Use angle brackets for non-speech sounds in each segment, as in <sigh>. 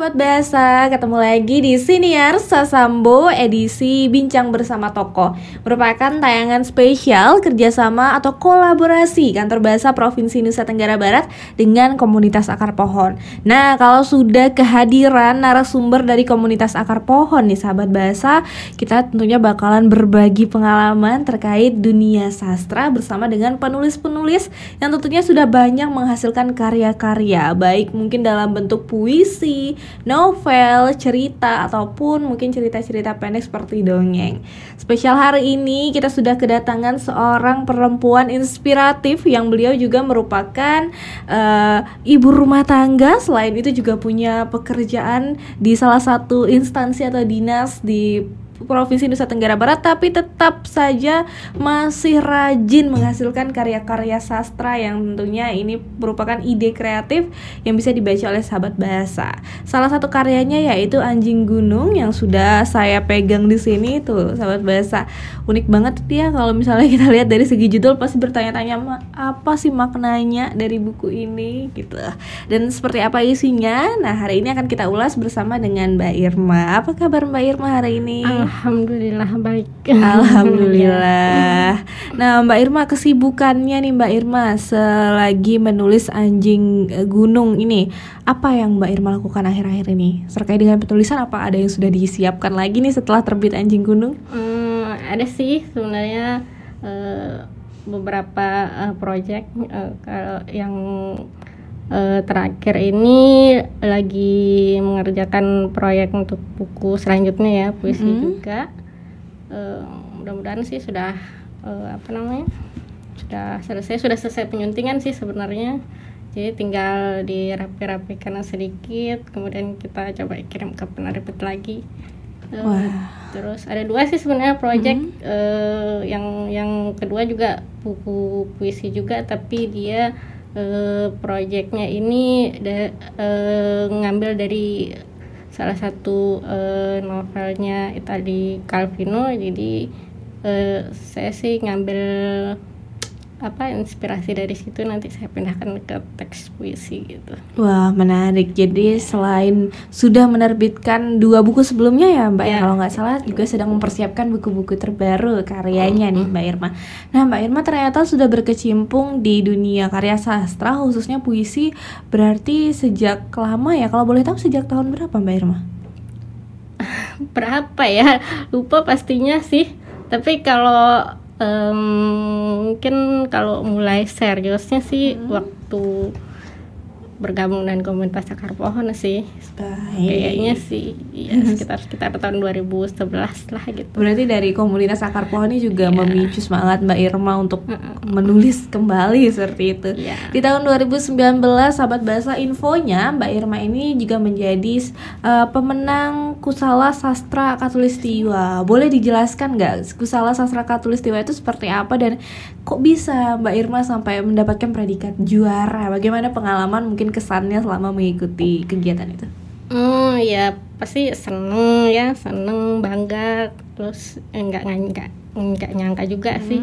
sahabat bahasa, ketemu lagi di Siniar Sasambo edisi Bincang Bersama Toko Merupakan tayangan spesial kerjasama atau kolaborasi Kantor Bahasa Provinsi Nusa Tenggara Barat dengan komunitas akar pohon. Nah kalau sudah kehadiran narasumber dari komunitas akar pohon nih sahabat bahasa Kita tentunya bakalan berbagi pengalaman terkait dunia sastra bersama dengan penulis-penulis Yang tentunya sudah banyak menghasilkan karya-karya Baik mungkin dalam bentuk puisi, novel, cerita ataupun mungkin cerita-cerita pendek seperti dongeng. Spesial hari ini kita sudah kedatangan seorang perempuan inspiratif yang beliau juga merupakan uh, ibu rumah tangga. Selain itu juga punya pekerjaan di salah satu instansi atau dinas di Provinsi Nusa Tenggara Barat tapi tetap saja masih rajin menghasilkan karya-karya sastra yang tentunya ini merupakan ide kreatif yang bisa dibaca oleh sahabat bahasa. Salah satu karyanya yaitu Anjing Gunung yang sudah saya pegang di sini tuh sahabat bahasa. Unik banget dia kalau misalnya kita lihat dari segi judul pasti bertanya-tanya apa sih maknanya dari buku ini gitu. Dan seperti apa isinya? Nah, hari ini akan kita ulas bersama dengan Mbak Irma. Apa kabar Mbak Irma hari ini? Baik. <laughs> Alhamdulillah. nah, Mbak Irma kesibukannya nih Mbak Irma selagi menulis Anjing Gunung ini, apa yang Mbak Irma lakukan akhir-akhir ini? Terkait dengan penulisan apa ada yang sudah disiapkan lagi nih setelah terbit Anjing Gunung? Hmm, ada sih sebenarnya uh, beberapa uh, project uh, kalau yang uh, terakhir ini lagi mengerjakan proyek untuk buku selanjutnya ya puisi mm -hmm. juga uh, mudah-mudahan sih sudah uh, apa namanya sudah selesai sudah selesai penyuntingan sih sebenarnya jadi tinggal dirapi-rapikan sedikit kemudian kita coba kirim ke penerbit lagi uh, Wah. terus ada dua sih sebenarnya project mm -hmm. uh, yang yang kedua juga buku puisi juga tapi dia uh, proyeknya ini de, uh, ngambil dari salah satu uh, novelnya Itali Calvino. Jadi uh, saya sih ngambil apa inspirasi dari situ nanti saya pindahkan ke teks puisi gitu. Wah menarik. Jadi selain sudah menerbitkan dua buku sebelumnya ya Mbak ya, ya kalau nggak salah juga sedang mempersiapkan buku-buku terbaru karyanya nih Mbak Irma. Nah Mbak Irma ternyata sudah berkecimpung di dunia karya sastra khususnya puisi berarti sejak lama ya. Kalau boleh tahu sejak tahun berapa Mbak Irma? <laughs> berapa ya? Lupa pastinya sih. Tapi kalau um, mungkin kalau mulai seriusnya sih hmm. waktu bergabung dengan komunitas akar pohon sih Baik. kayaknya sih ya <laughs> sekitar sekitar tahun 2011 lah gitu berarti dari komunitas akar pohon ini juga yeah. memicu semangat Mbak Irma untuk menulis kembali seperti itu yeah. di tahun 2019 sahabat bahasa infonya Mbak Irma ini juga menjadi uh, pemenang Kusala Sastra Katulistiwa boleh dijelaskan nggak Kusala Sastra Katulistiwa itu seperti apa dan kok bisa Mbak Irma sampai mendapatkan predikat juara bagaimana pengalaman mungkin kesannya selama mengikuti kegiatan itu? Hmm ya pasti seneng ya seneng bangga terus enggak enggak enggak nyangka juga hmm. sih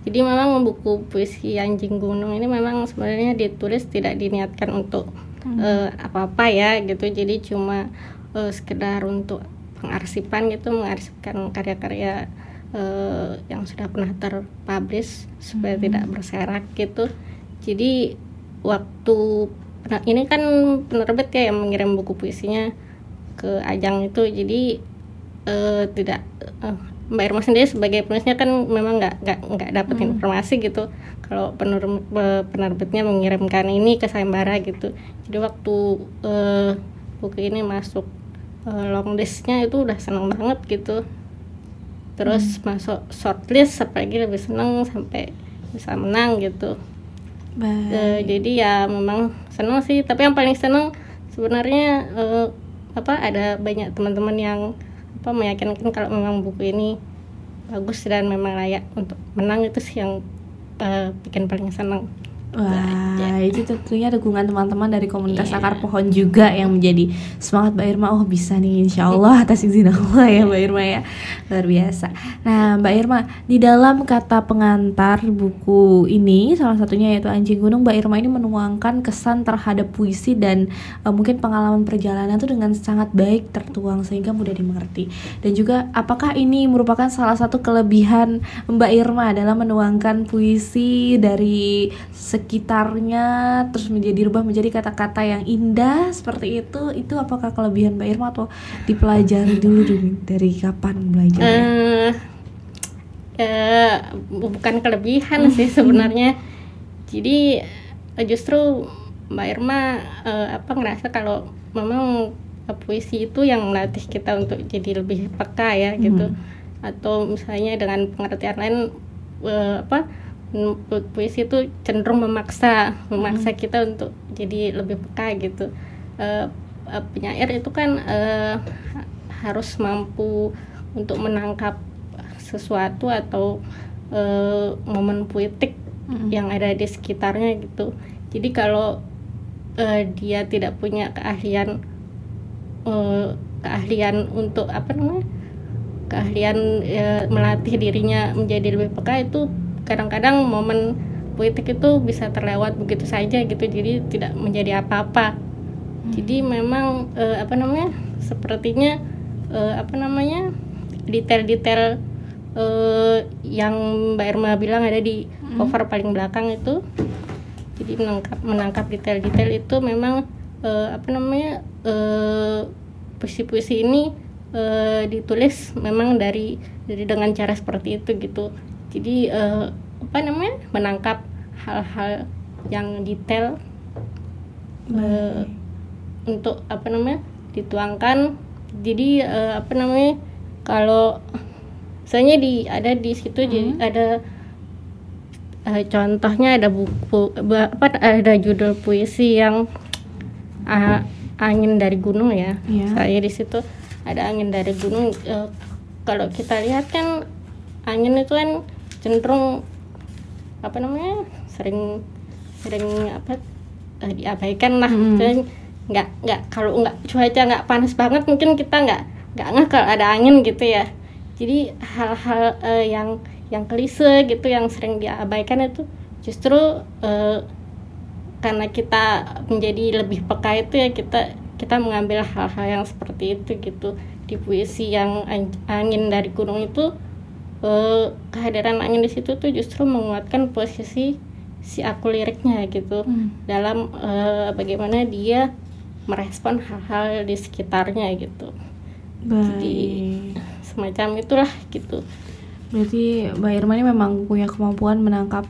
jadi memang buku puisi anjing gunung ini memang sebenarnya ditulis tidak diniatkan untuk hmm. uh, apa-apa ya gitu jadi cuma uh, sekedar untuk pengarsipan gitu mengarsipkan karya-karya uh, yang sudah pernah terpublish supaya hmm. tidak berserak gitu jadi waktu nah ini kan penerbit ya yang mengirim buku puisinya ke ajang itu jadi uh, tidak uh, Mbak Irma sendiri sebagai penulisnya kan memang nggak nggak nggak dapat hmm. informasi gitu kalau penerbit, penerbitnya mengirimkan ini ke sayembara gitu jadi waktu uh, buku ini masuk uh, long listnya itu udah seneng banget gitu terus hmm. masuk shortlist apalagi lebih seneng sampai bisa menang gitu Uh, jadi ya memang senang sih. Tapi yang paling senang sebenarnya uh, apa ada banyak teman-teman yang apa meyakinkan kalau memang buku ini bagus dan memang layak untuk menang. Itu sih yang uh, bikin paling senang Wah, itu tentunya dukungan teman-teman dari komunitas yeah. akar pohon juga yang menjadi semangat Mbak Irma. Oh bisa nih, insya Allah atas izin <laughs> Allah ya Mbak Irma ya, luar biasa. Nah Mbak Irma, di dalam kata pengantar buku ini, salah satunya yaitu Anjing Gunung, Mbak Irma ini menuangkan kesan terhadap puisi dan uh, mungkin pengalaman perjalanan itu dengan sangat baik tertuang sehingga mudah dimengerti. Dan juga apakah ini merupakan salah satu kelebihan Mbak Irma dalam menuangkan puisi dari sekitarnya terus menjadi rubah menjadi kata-kata yang indah seperti itu itu apakah kelebihan Mbak Irma atau dipelajari dulu dari kapan belajar? Uh, uh, bukan kelebihan sih <laughs> sebenarnya. Jadi uh, justru Mbak Irma uh, apa ngerasa kalau memang puisi itu yang melatih kita untuk jadi lebih peka ya gitu. Hmm. Atau misalnya dengan pengertian lain uh, apa puisi itu cenderung memaksa memaksa hmm. kita untuk jadi lebih peka gitu uh, uh, penyair itu kan uh, harus mampu untuk menangkap sesuatu atau uh, momen puitik hmm. yang ada di sekitarnya gitu jadi kalau uh, dia tidak punya keahlian uh, keahlian untuk apa namanya keahlian uh, melatih dirinya menjadi lebih peka itu kadang-kadang momen politik itu bisa terlewat begitu saja gitu jadi tidak menjadi apa-apa hmm. jadi memang uh, apa namanya sepertinya uh, apa namanya detail-detail uh, yang Mbak Irma bilang ada di hmm. cover paling belakang itu jadi menangkap menangkap detail-detail itu memang uh, apa namanya puisi-puisi ini uh, ditulis memang dari dari dengan cara seperti itu gitu jadi uh, apa namanya menangkap hal-hal yang detail uh, untuk apa namanya dituangkan jadi uh, apa namanya kalau misalnya di ada di situ hmm. jadi ada uh, contohnya ada buku apa ada judul puisi yang uh, angin dari gunung ya yeah. saya di situ ada angin dari gunung uh, kalau kita lihat kan angin itu kan cenderung apa namanya sering sering apa uh, diabaikan lah. Hmm. nggak nggak kalau nggak cuaca nggak panas banget mungkin kita nggak nggak nggak kalau ada angin gitu ya. Jadi hal-hal uh, yang yang klise gitu yang sering diabaikan itu justru uh, karena kita menjadi lebih peka itu ya kita kita mengambil hal-hal yang seperti itu gitu. Di puisi yang angin dari gunung itu uh, kehadiran angin di situ tuh justru menguatkan posisi si aku liriknya gitu hmm. dalam uh, bagaimana dia merespon hal-hal di sekitarnya gitu Baik. jadi semacam itulah gitu berarti Mbak Irma ini memang punya kemampuan menangkap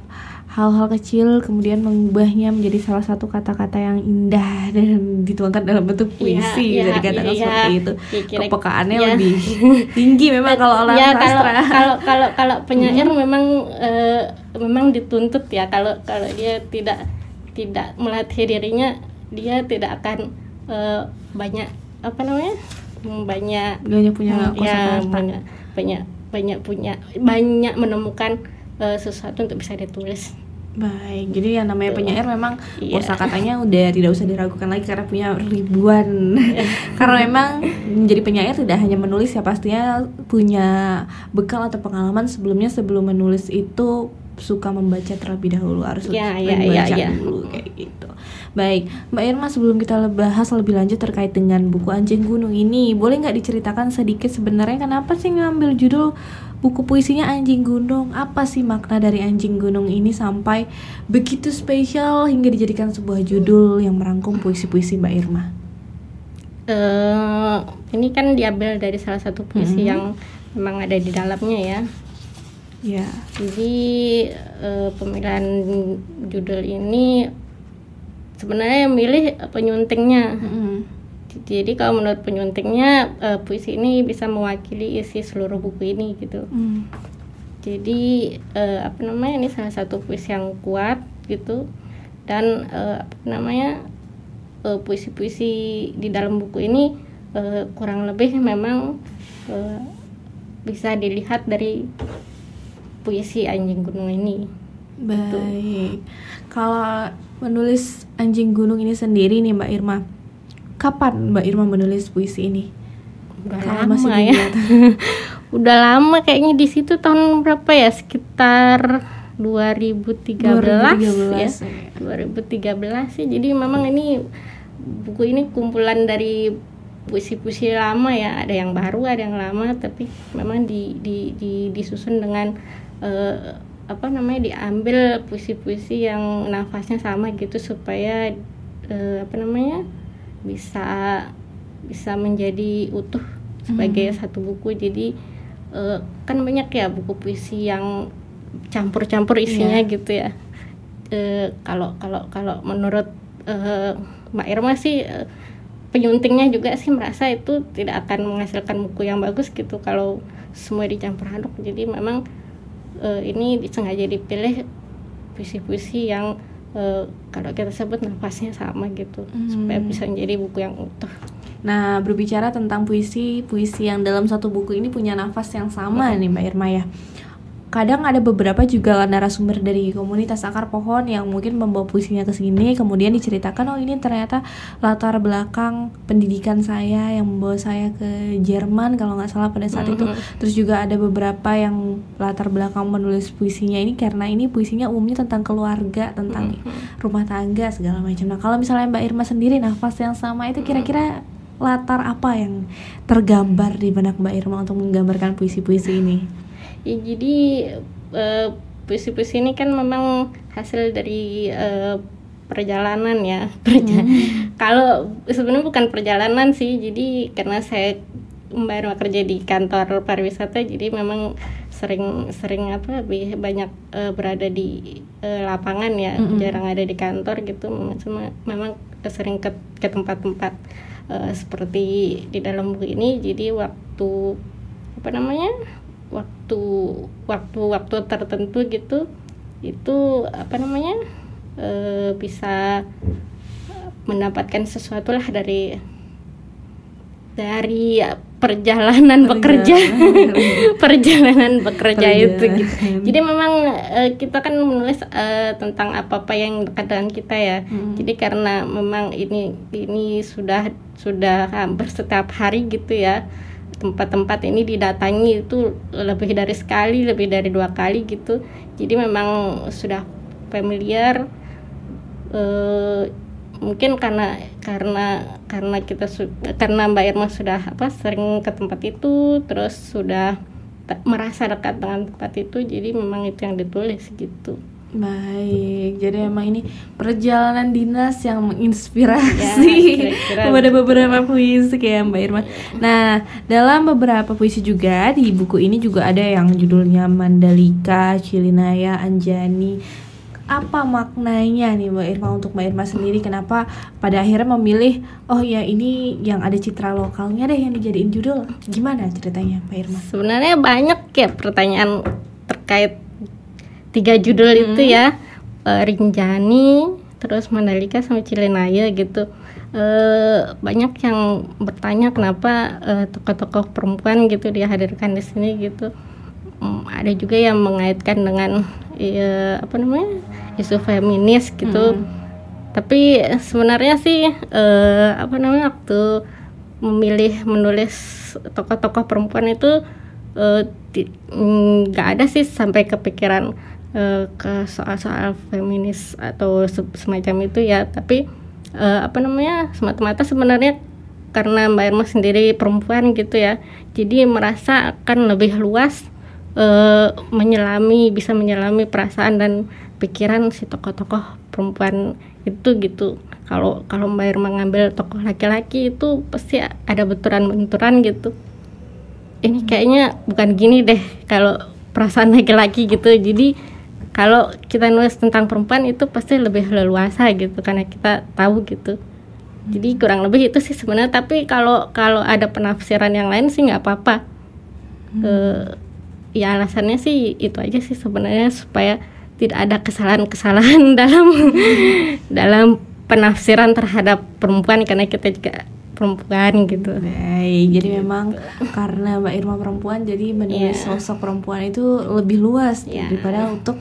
hal-hal kecil kemudian mengubahnya menjadi salah satu kata-kata yang indah <laughs> dan dituangkan dalam bentuk iya, puisi ya, bisa dikatakan ya, seperti itu. Kira, kepekaannya ya. lebih <laughs> tinggi memang kalau orang ya, sastra. kalau kalau kalau <laughs> penyair hmm. memang uh, memang dituntut ya. Kalau kalau dia tidak tidak melatih dirinya dia tidak akan uh, banyak apa namanya banyak banyak punya ya, banyak banyak banyak punya banyak menemukan uh, sesuatu untuk bisa ditulis Baik, jadi yang namanya penyair memang yeah. katanya udah tidak usah diragukan lagi karena punya ribuan. Yeah. <laughs> karena memang menjadi penyair tidak hanya menulis ya pastinya punya bekal atau pengalaman sebelumnya sebelum menulis itu suka membaca terlebih dahulu harus yeah, yeah, yeah, baca yeah. dulu kayak gitu. Baik, Mbak Irma sebelum kita bahas lebih lanjut terkait dengan buku Anjing Gunung ini, boleh nggak diceritakan sedikit sebenarnya kenapa sih ngambil judul buku puisinya Anjing Gunung. Apa sih makna dari Anjing Gunung ini sampai begitu spesial hingga dijadikan sebuah judul yang merangkum puisi-puisi Mbak Irma? Uh, ini kan diambil dari salah satu puisi mm -hmm. yang memang ada di dalamnya ya. Ya. Jadi uh, pemilihan judul ini sebenarnya yang milih penyuntingnya. Mm -hmm jadi kalau menurut penyuntingnya uh, puisi ini bisa mewakili isi seluruh buku ini gitu hmm. jadi uh, apa namanya ini salah satu puisi yang kuat gitu dan uh, apa namanya puisi-puisi uh, di dalam buku ini uh, kurang lebih memang uh, bisa dilihat dari puisi anjing gunung ini Baik. Kalau menulis Anjing Gunung ini sendiri nih Mbak Irma, kapan Mbak Irma menulis puisi ini? Udah Kalau lama masih ya. <laughs> Udah lama kayaknya di situ tahun berapa ya? Sekitar 2013, 2013, ya. 2013 sih. Jadi memang ini buku ini kumpulan dari puisi-puisi lama ya. Ada yang baru, ada yang lama, tapi memang di, di, di- disusun dengan eh, apa namanya diambil puisi-puisi yang nafasnya sama gitu supaya eh, apa namanya bisa bisa menjadi utuh sebagai satu buku. Jadi eh, kan banyak ya buku puisi yang campur-campur isinya gitu ya. Eh, kalau kalau kalau menurut eh, Mbak Irma sih eh, penyuntingnya juga sih merasa itu tidak akan menghasilkan buku yang bagus gitu kalau semua dicampur aduk. Jadi memang eh, ini sengaja dipilih puisi-puisi yang eh, kalau kita sebut nafasnya sama gitu supaya bisa menjadi buku yang utuh. Nah, berbicara tentang puisi, puisi yang dalam satu buku ini punya nafas yang sama nih Mbak Irma ya. Kadang ada beberapa juga narasumber dari komunitas akar pohon yang mungkin membawa puisinya ke sini, kemudian diceritakan oh ini ternyata latar belakang pendidikan saya yang membawa saya ke Jerman kalau nggak salah pada saat itu. Terus juga ada beberapa yang latar belakang menulis puisinya ini karena ini puisinya umumnya tentang keluarga, tentang rumah tangga segala macam. Nah, kalau misalnya Mbak Irma sendiri nafas yang sama itu kira-kira latar apa yang tergambar di benak Mbak Irma untuk menggambarkan puisi-puisi ini? Ya jadi eh, puisi-puisi ini kan memang hasil dari eh, perjalanan ya. <laughs> Perja- Kalau sebenarnya bukan perjalanan sih, jadi karena saya Irma kerja di kantor pariwisata, jadi memang sering sering apa lebih banyak eh, berada di eh, lapangan ya, jarang ada di kantor gitu. Memang cuma- memang sering ke ke tempat-tempat eh, seperti di dalam buku ini. Jadi waktu apa namanya waktu waktu waktu tertentu gitu itu apa namanya eh, bisa mendapatkan sesuatu lah dari dari perjalanan bekerja. Perjalanan bekerja <laughs> itu gitu. jadi memang eh, kita kan menulis eh, tentang apa apa yang dekat dengan kita ya. Jadi karena memang ini ini sudah sudah hampir setiap hari gitu ya tempat-tempat ini didatangi itu lebih dari sekali lebih dari dua kali gitu. Jadi memang sudah familiar eh, mungkin karena karena karena kita karena Mbak Irma sudah apa sering ke tempat itu terus sudah merasa dekat dengan tempat itu jadi memang itu yang ditulis gitu Baik, jadi emang ini perjalanan dinas yang menginspirasi Ya, kepada beberapa puisi kayak Mbak Irma. Nah, dalam beberapa puisi juga di buku ini juga ada yang judulnya Mandalika, Cilinaya, Anjani. Apa maknanya nih Mbak Irma untuk Mbak Irma sendiri? Kenapa pada akhirnya memilih oh ya ini yang ada citra lokalnya deh yang dijadiin judul? Gimana ceritanya Mbak Irma? sebenarnya banyak ya pertanyaan terkait tiga judul itu ya. Eh, Rinjani terus Mandalika sama Cilenaya gitu. Eh, banyak yang bertanya kenapa eh, tokoh-tokoh perempuan gitu dihadirkan di sini gitu. Hmm, ada juga yang mengaitkan dengan eh, apa namanya isu feminis gitu. Tapi sebenarnya sih eh, apa namanya waktu memilih menulis tokoh-tokoh perempuan itu eh, mm, nggak ada sih sampai kepikiran eh, ke soal-soal feminis atau se- semacam itu ya. Tapi eh, apa namanya semata-mata sebenarnya karena Mbak Irma sendiri perempuan gitu ya jadi merasa akan lebih luas eh, menyelami bisa menyelami perasaan dan pikiran si tokoh-tokoh perempuan itu gitu. Kalau kalau Mbak Irma ngambil tokoh laki-laki itu pasti ada benturan-benturan gitu. Ini kayaknya bukan gini deh kalau perasaan laki-laki gitu. Jadi kalau kita nulis tentang perempuan itu pasti lebih leluasa gitu karena kita tahu gitu. Jadi kurang lebih itu sih sebenarnya. Tapi kalau kalau ada penafsiran yang lain sih nggak apa-apa. Eh, ya alasannya sih itu aja sih sebenarnya supaya tidak ada kesalahan-kesalahan <laughs> dalam dalam penafsiran terhadap perempuan karena kita juga perempuan gitu. Baik, jadi memang karena Mbak Irma perempuan jadi menulis Iya. sosok perempuan itu lebih luas Iya. daripada untuk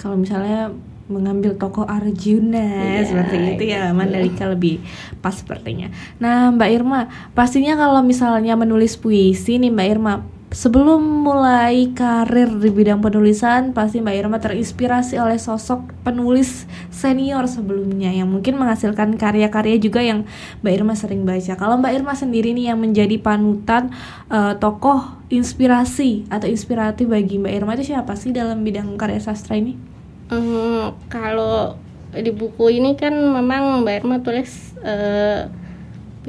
kalau misalnya mengambil tokoh Arjuna Iya, seperti itu ya gitu. Mandalika lebih pas sepertinya. Nah Mbak Irma pastinya kalau misalnya menulis puisi nih Mbak Irma sebelum mulai karir di bidang penulisan pasti Mbak Irma terinspirasi oleh sosok penulis senior sebelumnya yang mungkin menghasilkan karya-karya juga yang Mbak Irma sering baca. Kalau Mbak Irma sendiri nih yang menjadi panutan eh, tokoh inspirasi atau inspiratif bagi Mbak Irma itu siapa sih dalam bidang karya sastra ini? Hmm, kalau di buku ini kan memang Mbak Irma tulis eh,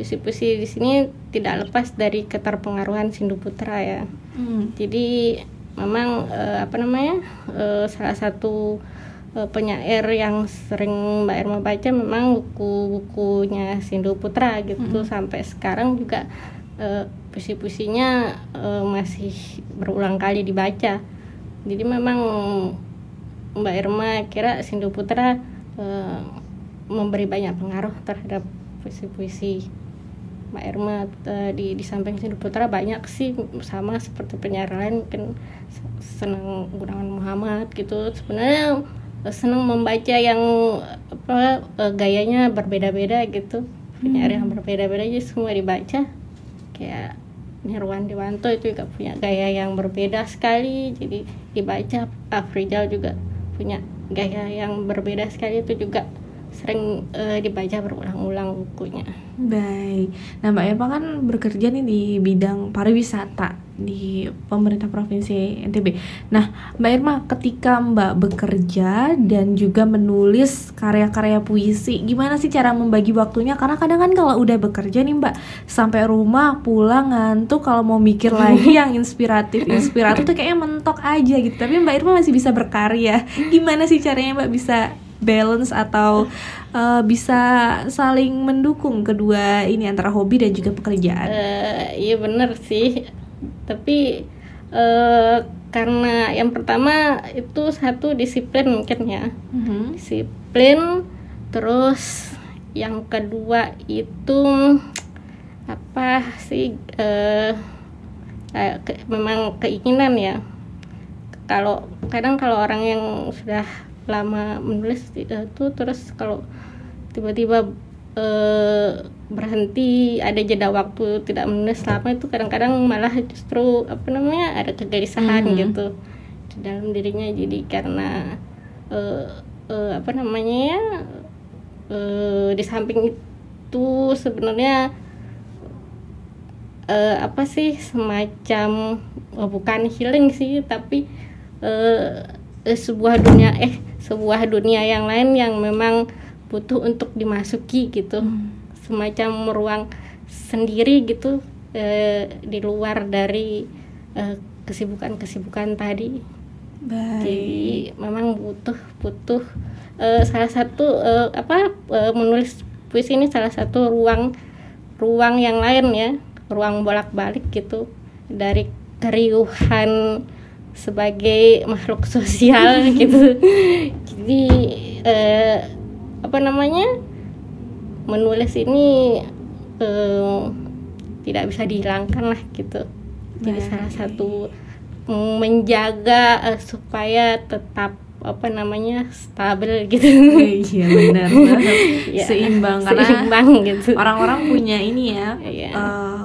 puisi-puisi di sini tidak lepas dari keterpengaruhan Sindu Putra ya. Hmm. Jadi memang eh, apa namanya eh, salah satu eh, penyair yang sering Mbak Irma baca memang buku-bukunya Sindu Putra gitu sampai sekarang juga eh, puisi-puisinya eh, masih berulang kali dibaca. Jadi memang Mbak Irma kira Sindu Putra eh, memberi banyak pengaruh terhadap puisi-puisi Mbak Irma eh, di di samping Sindu Putra banyak sih sama seperti penyair lain mungkin se- senang Gunawan Muhammad gitu. Sebenarnya eh, senang membaca yang apa eh, gayanya berbeda-beda gitu. Penyair yang berbeda-beda aja semua dibaca. Kayak Nirwan Dewanto itu juga punya gaya yang berbeda sekali jadi dibaca. Afrizal juga punya gaya yang berbeda sekali itu juga sering eh, dibaca berulang-ulang bukunya Baik. Nah, Mbak Irma kan bekerja nih di bidang pariwisata di pemerintah provinsi NTB. Nah, Mbak Irma ketika Mbak bekerja dan juga menulis karya-karya puisi, gimana sih cara membagi waktunya? Karena kadang kan kalau udah bekerja nih Mbak, sampai rumah pulang ngantuk kalau mau mikir lagi <laughs> yang inspiratif, inspiratif tuh kayaknya mentok aja gitu. Tapi Mbak Irma masih bisa berkarya. Gimana sih caranya Mbak bisa balance atau uh, bisa saling mendukung kedua ini antara hobi dan juga pekerjaan. Eh, iya bener sih tapi eh, karena yang pertama itu satu disiplin mungkin ya Mhm. disiplin terus yang kedua itu apa sih eh, eh, ke- memang keinginan ya kalau kadang kalau orang yang sudah lama menulis itu terus kalau tiba-tiba eh, berhenti ada jeda waktu tidak menulis lama itu kadang-kadang malah justru apa namanya ada kegelisahan Mhm. gitu di dalam dirinya jadi karena eh, eh, apa namanya ya eh, di samping itu sebenarnya eh, apa sih semacam oh, bukan healing sih tapi eh, eh, sebuah dunia eh sebuah dunia yang lain yang memang butuh untuk dimasuki gitu. Semacam ruang sendiri gitu eh, di luar dari eh, kesibukan-kesibukan tadi. Baik. jadi memang butuh butuh eh, salah satu eh, apa eh, menulis puisi ini salah satu ruang ruang yang lain ya ruang bolak-balik gitu dari keriuhan sebagai makhluk sosial <laughs> gitu jadi eh, apa namanya menulis ini eh, tidak bisa dihilangkan lah gitu jadi Baik. salah satu mm, menjaga eh, supaya tetap apa namanya stabil gitu Iya benar. <laughs> Seimbang karena seimbang gitu orang-orang punya ini ya. Iya. eh,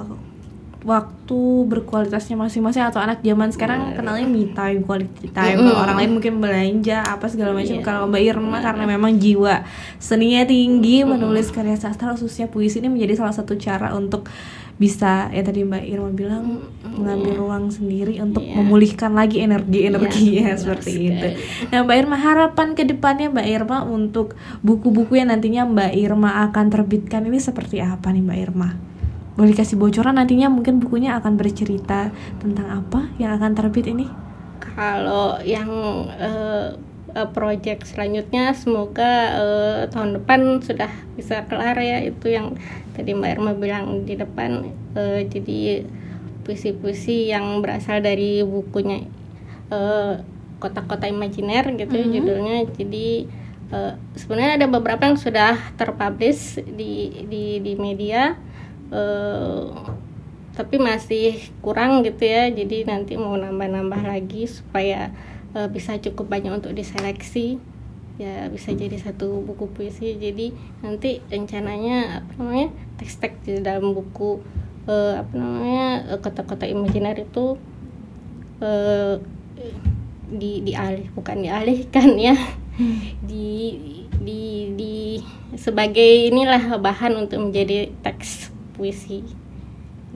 waktu berkualitasnya masing-masing atau anak zaman sekarang kenalnya me time quality time kalau Mm-mm. orang lain mungkin belanja apa segala macam Iya. kalau Mbak Irma karena memang jiwa seninya tinggi menulis karya sastra khususnya puisi ini menjadi salah satu cara untuk bisa ya tadi Mbak Irma bilang mengambil ruang sendiri untuk Iya. memulihkan lagi energi-energinya Iya, seperti benar itu. sekali. Nah, Mbak Irma harapan ke depannya Mbak Irma untuk buku-buku yang nantinya Mbak Irma akan terbitkan ini seperti apa nih Mbak Irma? Boleh kasih bocoran nantinya mungkin bukunya akan bercerita tentang apa yang akan terbit ini? kalau yang eh, project selanjutnya semoga eh, tahun depan sudah bisa kelar ya itu yang tadi Mbak Irma bilang di depan eh, jadi puisi-puisi yang berasal dari bukunya eh, kota-kota imajiner gitu Mhm. judulnya jadi eh, sebenarnya ada beberapa yang sudah terpublish di di di media eh, tapi masih kurang gitu ya. Jadi nanti mau nambah-nambah lagi supaya uh, bisa cukup banyak untuk diseleksi. Ya bisa jadi satu buku puisi. Jadi nanti rencananya apa namanya teks-teks di dalam buku uh, apa namanya kota-kota imajiner itu uh, di dialih bukan dialihkan ya. Di di di sebagai inilah bahan untuk menjadi teks puisi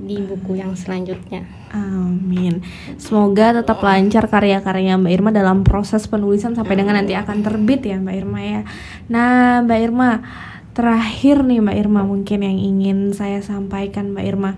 di buku yang selanjutnya. Amin. Semoga tetap lancar karya-karya Mbak Irma dalam proses penulisan sampai dengan nanti akan terbit ya Mbak Irma ya. Nah Mbak Irma, terakhir nih Mbak Irma mungkin yang ingin saya sampaikan Mbak Irma.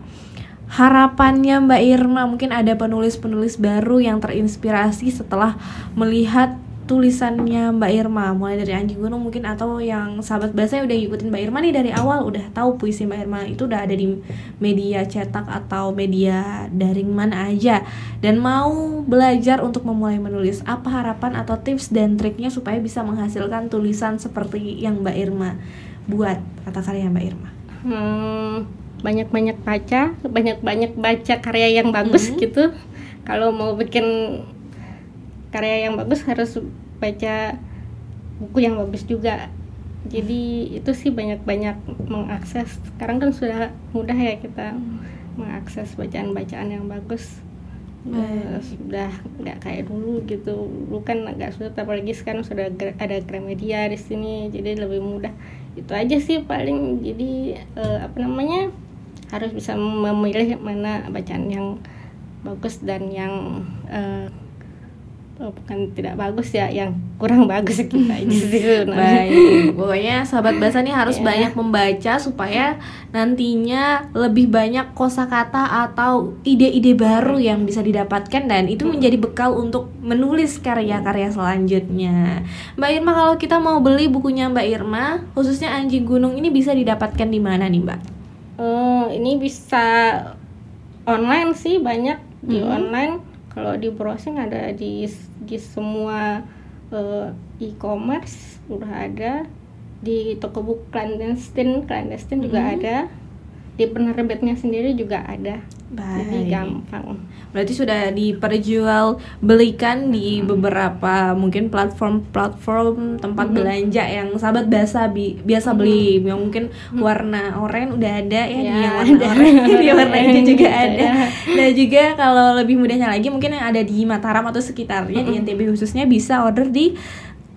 Harapannya Mbak Irma mungkin ada penulis-penulis baru yang terinspirasi setelah melihat tulisannya Mbak Irma mulai dari Anjing Gunung mungkin atau yang sahabat bahasa udah ngikutin Mbak Irma nih dari awal udah tahu puisi Mbak Irma itu udah ada di media cetak atau media daring mana aja. Dan mau belajar untuk memulai menulis apa harapan atau tips dan triknya supaya bisa menghasilkan tulisan seperti yang Mbak Irma buat? Kata karya Mbak Irma. Hmm, banyak-banyak baca banyak-banyak baca karya yang bagus -hmm. gitu. Kalau mau bikin karya yang bagus harus baca buku yang bagus juga. Jadi itu sih banyak-banyak mengakses. Sekarang kan sudah mudah ya kita mengakses bacaan-bacaan yang bagus. Uh, sudah nggak kayak dulu gitu. Dulu kan agak sulit apalagi sekarang sudah ada Gramedia di sini jadi lebih mudah. Itu aja sih paling. Jadi uh, apa namanya harus bisa memilih mana bacaan yang bagus dan yang uh, bukan tidak bagus ya yang kurang <laughs> bagus kita gitu baik pokoknya sahabat bahasa ini harus yeah. banyak membaca supaya nantinya lebih banyak kosakata atau ide-ide baru yang bisa didapatkan dan itu menjadi bekal untuk menulis karya-karya selanjutnya Mbak Irma kalau kita mau beli bukunya Mbak Irma khususnya Anjing Gunung ini bisa didapatkan di mana nih Mbak? Oh ini bisa online sih banyak di hmm. online kalau di browsing ada di di semua uh, e-commerce udah ada di toko buku clandestine clandestine hmm. juga ada di penerbitnya sendiri juga ada Baik. Jadi gampang. Berarti sudah diperjual belikan di beberapa mungkin platform-platform tempat hmm. belanja yang sahabat biasa bi biasa beli yang mungkin hmm. warna oranye udah ada ya, ya yang <laughs> warna oranye di warna hijau <laughs> juga ada. Dan juga kalau lebih mudahnya lagi mungkin yang ada di Mataram atau sekitarnya hmm. di NTB khususnya bisa order di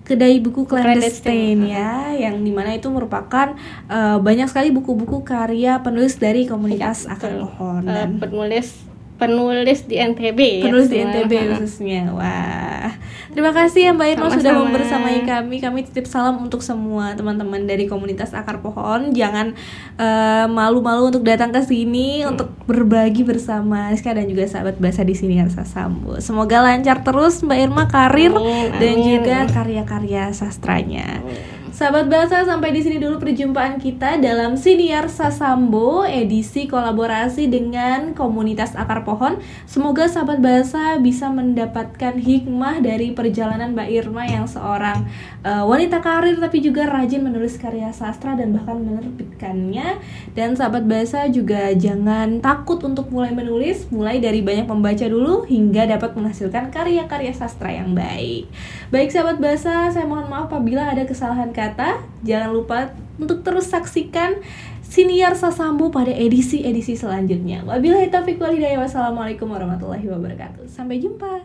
kedai buku clandestine ya yang di mana itu merupakan uh, banyak sekali buku-buku karya penulis dari komunitas akar pohon. Uh, penulis penulis di NTB ya, penulis ya, di NTB khususnya. Wah. Terima kasih ya Mbak Irma sudah membersamai kami. Kami titip salam untuk semua teman-teman dari komunitas akar pohon. Jangan eh, malu-malu uh, untuk datang ke sini hmm. untuk berbagi bersama Rizka dan juga sahabat bahasa di sini Arsa Sambo. Semoga lancar terus Mbak Irma karir amin, amin. dan juga karya-karya sastranya. Amin. Sahabat bahasa sampai di sini dulu perjumpaan kita dalam Siniar Sasambo edisi kolaborasi dengan komunitas akar pohon. Semoga sahabat bahasa bisa mendapatkan hikmah dari perjalanan Mbak Irma yang seorang uh, wanita karir tapi juga rajin menulis karya sastra dan bahkan menerbitkannya. Dan sahabat bahasa juga jangan takut untuk mulai menulis, mulai dari banyak membaca dulu hingga dapat menghasilkan karya-karya sastra yang baik. Baik sahabat bahasa, saya mohon maaf apabila ada kesalahan kata kata. Jangan lupa untuk terus saksikan Siniar Sasambu pada edisi-edisi selanjutnya. Wabillahi taufiq wal hidayah. Wassalamualaikum warahmatullahi wabarakatuh. Sampai jumpa.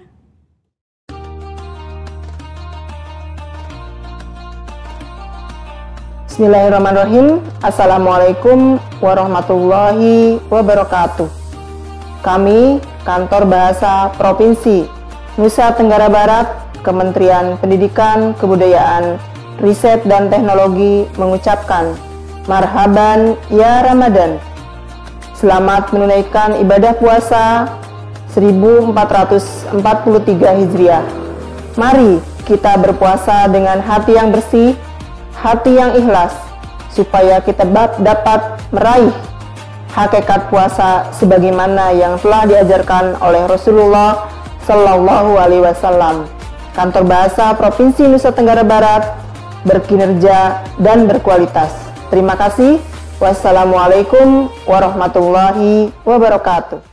Bismillahirrahmanirrahim. Assalamualaikum warahmatullahi wabarakatuh. Kami, Kantor Bahasa Provinsi Nusa Tenggara Barat, Kementerian Pendidikan, Kebudayaan, Riset dan Teknologi mengucapkan, Marhaban ya Ramadan. Selamat menunaikan ibadah puasa 1443 Hijriah. Mari kita berpuasa dengan hati yang bersih, hati yang ikhlas, supaya kita dapat meraih hakikat puasa sebagaimana yang telah diajarkan oleh Rasulullah Shallallahu Alaihi Wasallam. Kantor Bahasa Provinsi Nusa Tenggara Barat berkinerja, dan berkualitas. Terima kasih. Wassalamualaikum warahmatullahi wabarakatuh.